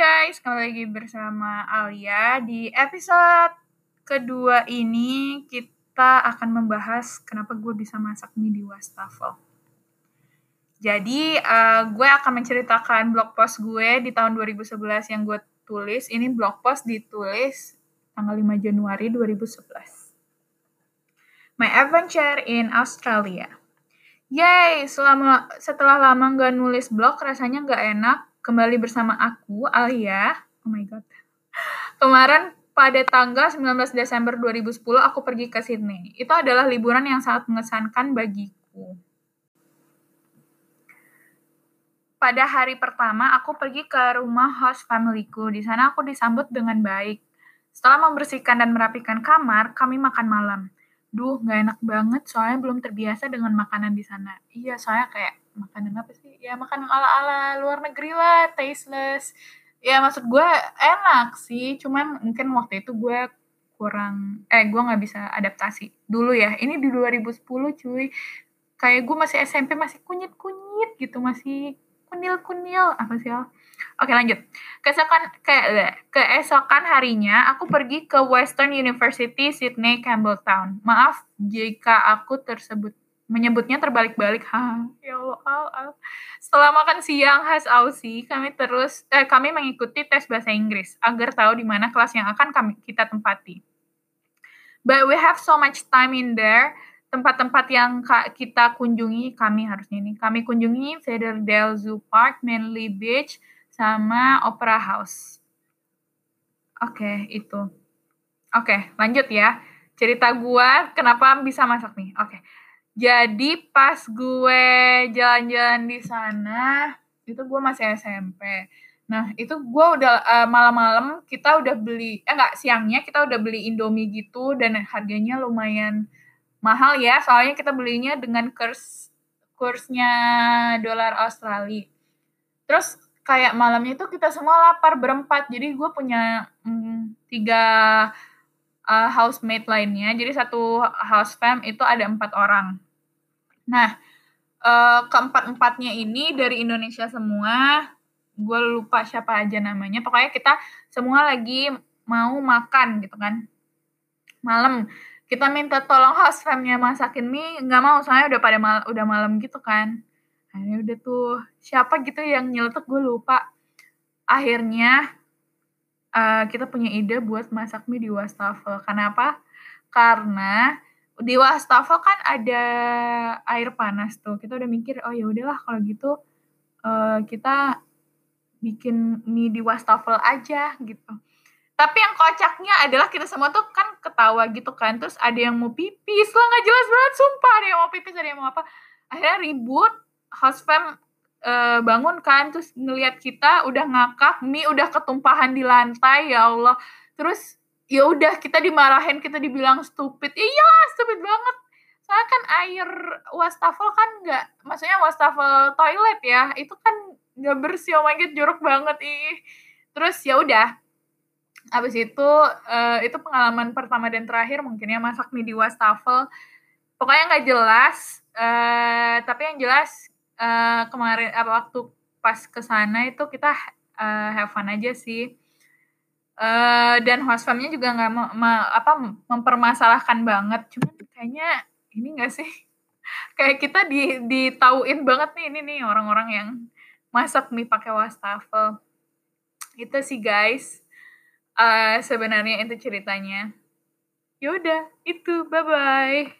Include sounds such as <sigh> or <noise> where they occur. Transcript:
guys, kembali lagi bersama Alia. Di episode kedua ini kita akan membahas kenapa gue bisa masak mie di wastafel. Jadi uh, gue akan menceritakan blog post gue di tahun 2011 yang gue tulis. Ini blog post ditulis tanggal 5 Januari 2011. My adventure in Australia. Yay, selama setelah lama nggak nulis blog rasanya nggak enak kembali bersama aku Alia. Oh my god. Kemarin pada tanggal 19 Desember 2010 aku pergi ke Sydney. Itu adalah liburan yang sangat mengesankan bagiku. Pada hari pertama aku pergi ke rumah host familyku. Di sana aku disambut dengan baik. Setelah membersihkan dan merapikan kamar, kami makan malam. Duh, nggak enak banget soalnya belum terbiasa dengan makanan di sana. Iya, soalnya kayak makanan apa sih? Ya makanan ala-ala luar negeri lah, tasteless. Ya maksud gue enak sih, cuman mungkin waktu itu gue kurang, eh gue nggak bisa adaptasi dulu ya. Ini di 2010 cuy, kayak gue masih SMP masih kunyit-kunyit gitu, masih kunil-kunil apa sih ya? Oke lanjut. Keesokan kayak keesokan harinya aku pergi ke Western University Sydney Campbelltown. Maaf jika aku tersebut menyebutnya terbalik-balik. Ha, ya Allah, al, al. Setelah makan siang khas Aussie, kami terus eh, kami mengikuti tes bahasa Inggris agar tahu di mana kelas yang akan kami kita tempati. But we have so much time in there. Tempat-tempat yang kita kunjungi, kami harusnya ini, kami kunjungi Federdale Zoo Park, Manly Beach, sama Opera House. Oke, okay, itu. Oke, okay, lanjut ya. Cerita gua kenapa bisa masak nih. Oke. Okay. Jadi pas gue jalan-jalan di sana, itu gue masih SMP. Nah, itu gue udah uh, malam-malam kita udah beli, eh enggak, siangnya kita udah beli Indomie gitu dan harganya lumayan mahal ya, soalnya kita belinya dengan kurs kursnya dolar Australia. Terus kayak malamnya itu kita semua lapar berempat, jadi gue punya mm, tiga uh, housemate lainnya, jadi satu house fam itu ada empat orang. Nah, uh, keempat-empatnya ini dari Indonesia semua, gue lupa siapa aja namanya, pokoknya kita semua lagi mau makan gitu kan, malam. Kita minta tolong host famnya masakin mie nggak mau soalnya udah pada mal udah malam gitu kan. Akhirnya udah tuh siapa gitu yang nyeletuk gue lupa. Akhirnya uh, kita punya ide buat masak mie di wastafel. Kenapa? Karena di wastafel kan ada air panas tuh kita udah mikir oh ya udahlah kalau gitu uh, kita bikin mie di wastafel aja gitu tapi yang kocaknya adalah kita semua tuh kan ketawa gitu kan. Terus ada yang mau pipis lah nggak jelas banget sumpah. Ada yang mau pipis, ada yang mau apa. Akhirnya ribut. Host fam uh, bangun kan. Terus ngelihat kita udah ngakak. Mie udah ketumpahan di lantai ya Allah. Terus ya udah kita dimarahin, kita dibilang stupid. Iya stupid banget. Soalnya kan air wastafel kan nggak, maksudnya wastafel toilet ya. Itu kan nggak bersih. Oh my god jorok banget ih. Terus ya udah Habis itu uh, itu pengalaman pertama dan terakhir mungkin ya masak mie di wastafel. Pokoknya nggak jelas, uh, tapi yang jelas uh, kemarin apa waktu pas ke sana itu kita uh, have fun aja sih. Uh, dan host famnya juga nggak apa mempermasalahkan banget. Cuman kayaknya ini enggak sih? <laughs> Kayak kita di ditauin banget nih ini nih orang-orang yang masak mie pakai wastafel. Itu sih guys uh, sebenarnya itu ceritanya. Yaudah, itu. Bye-bye.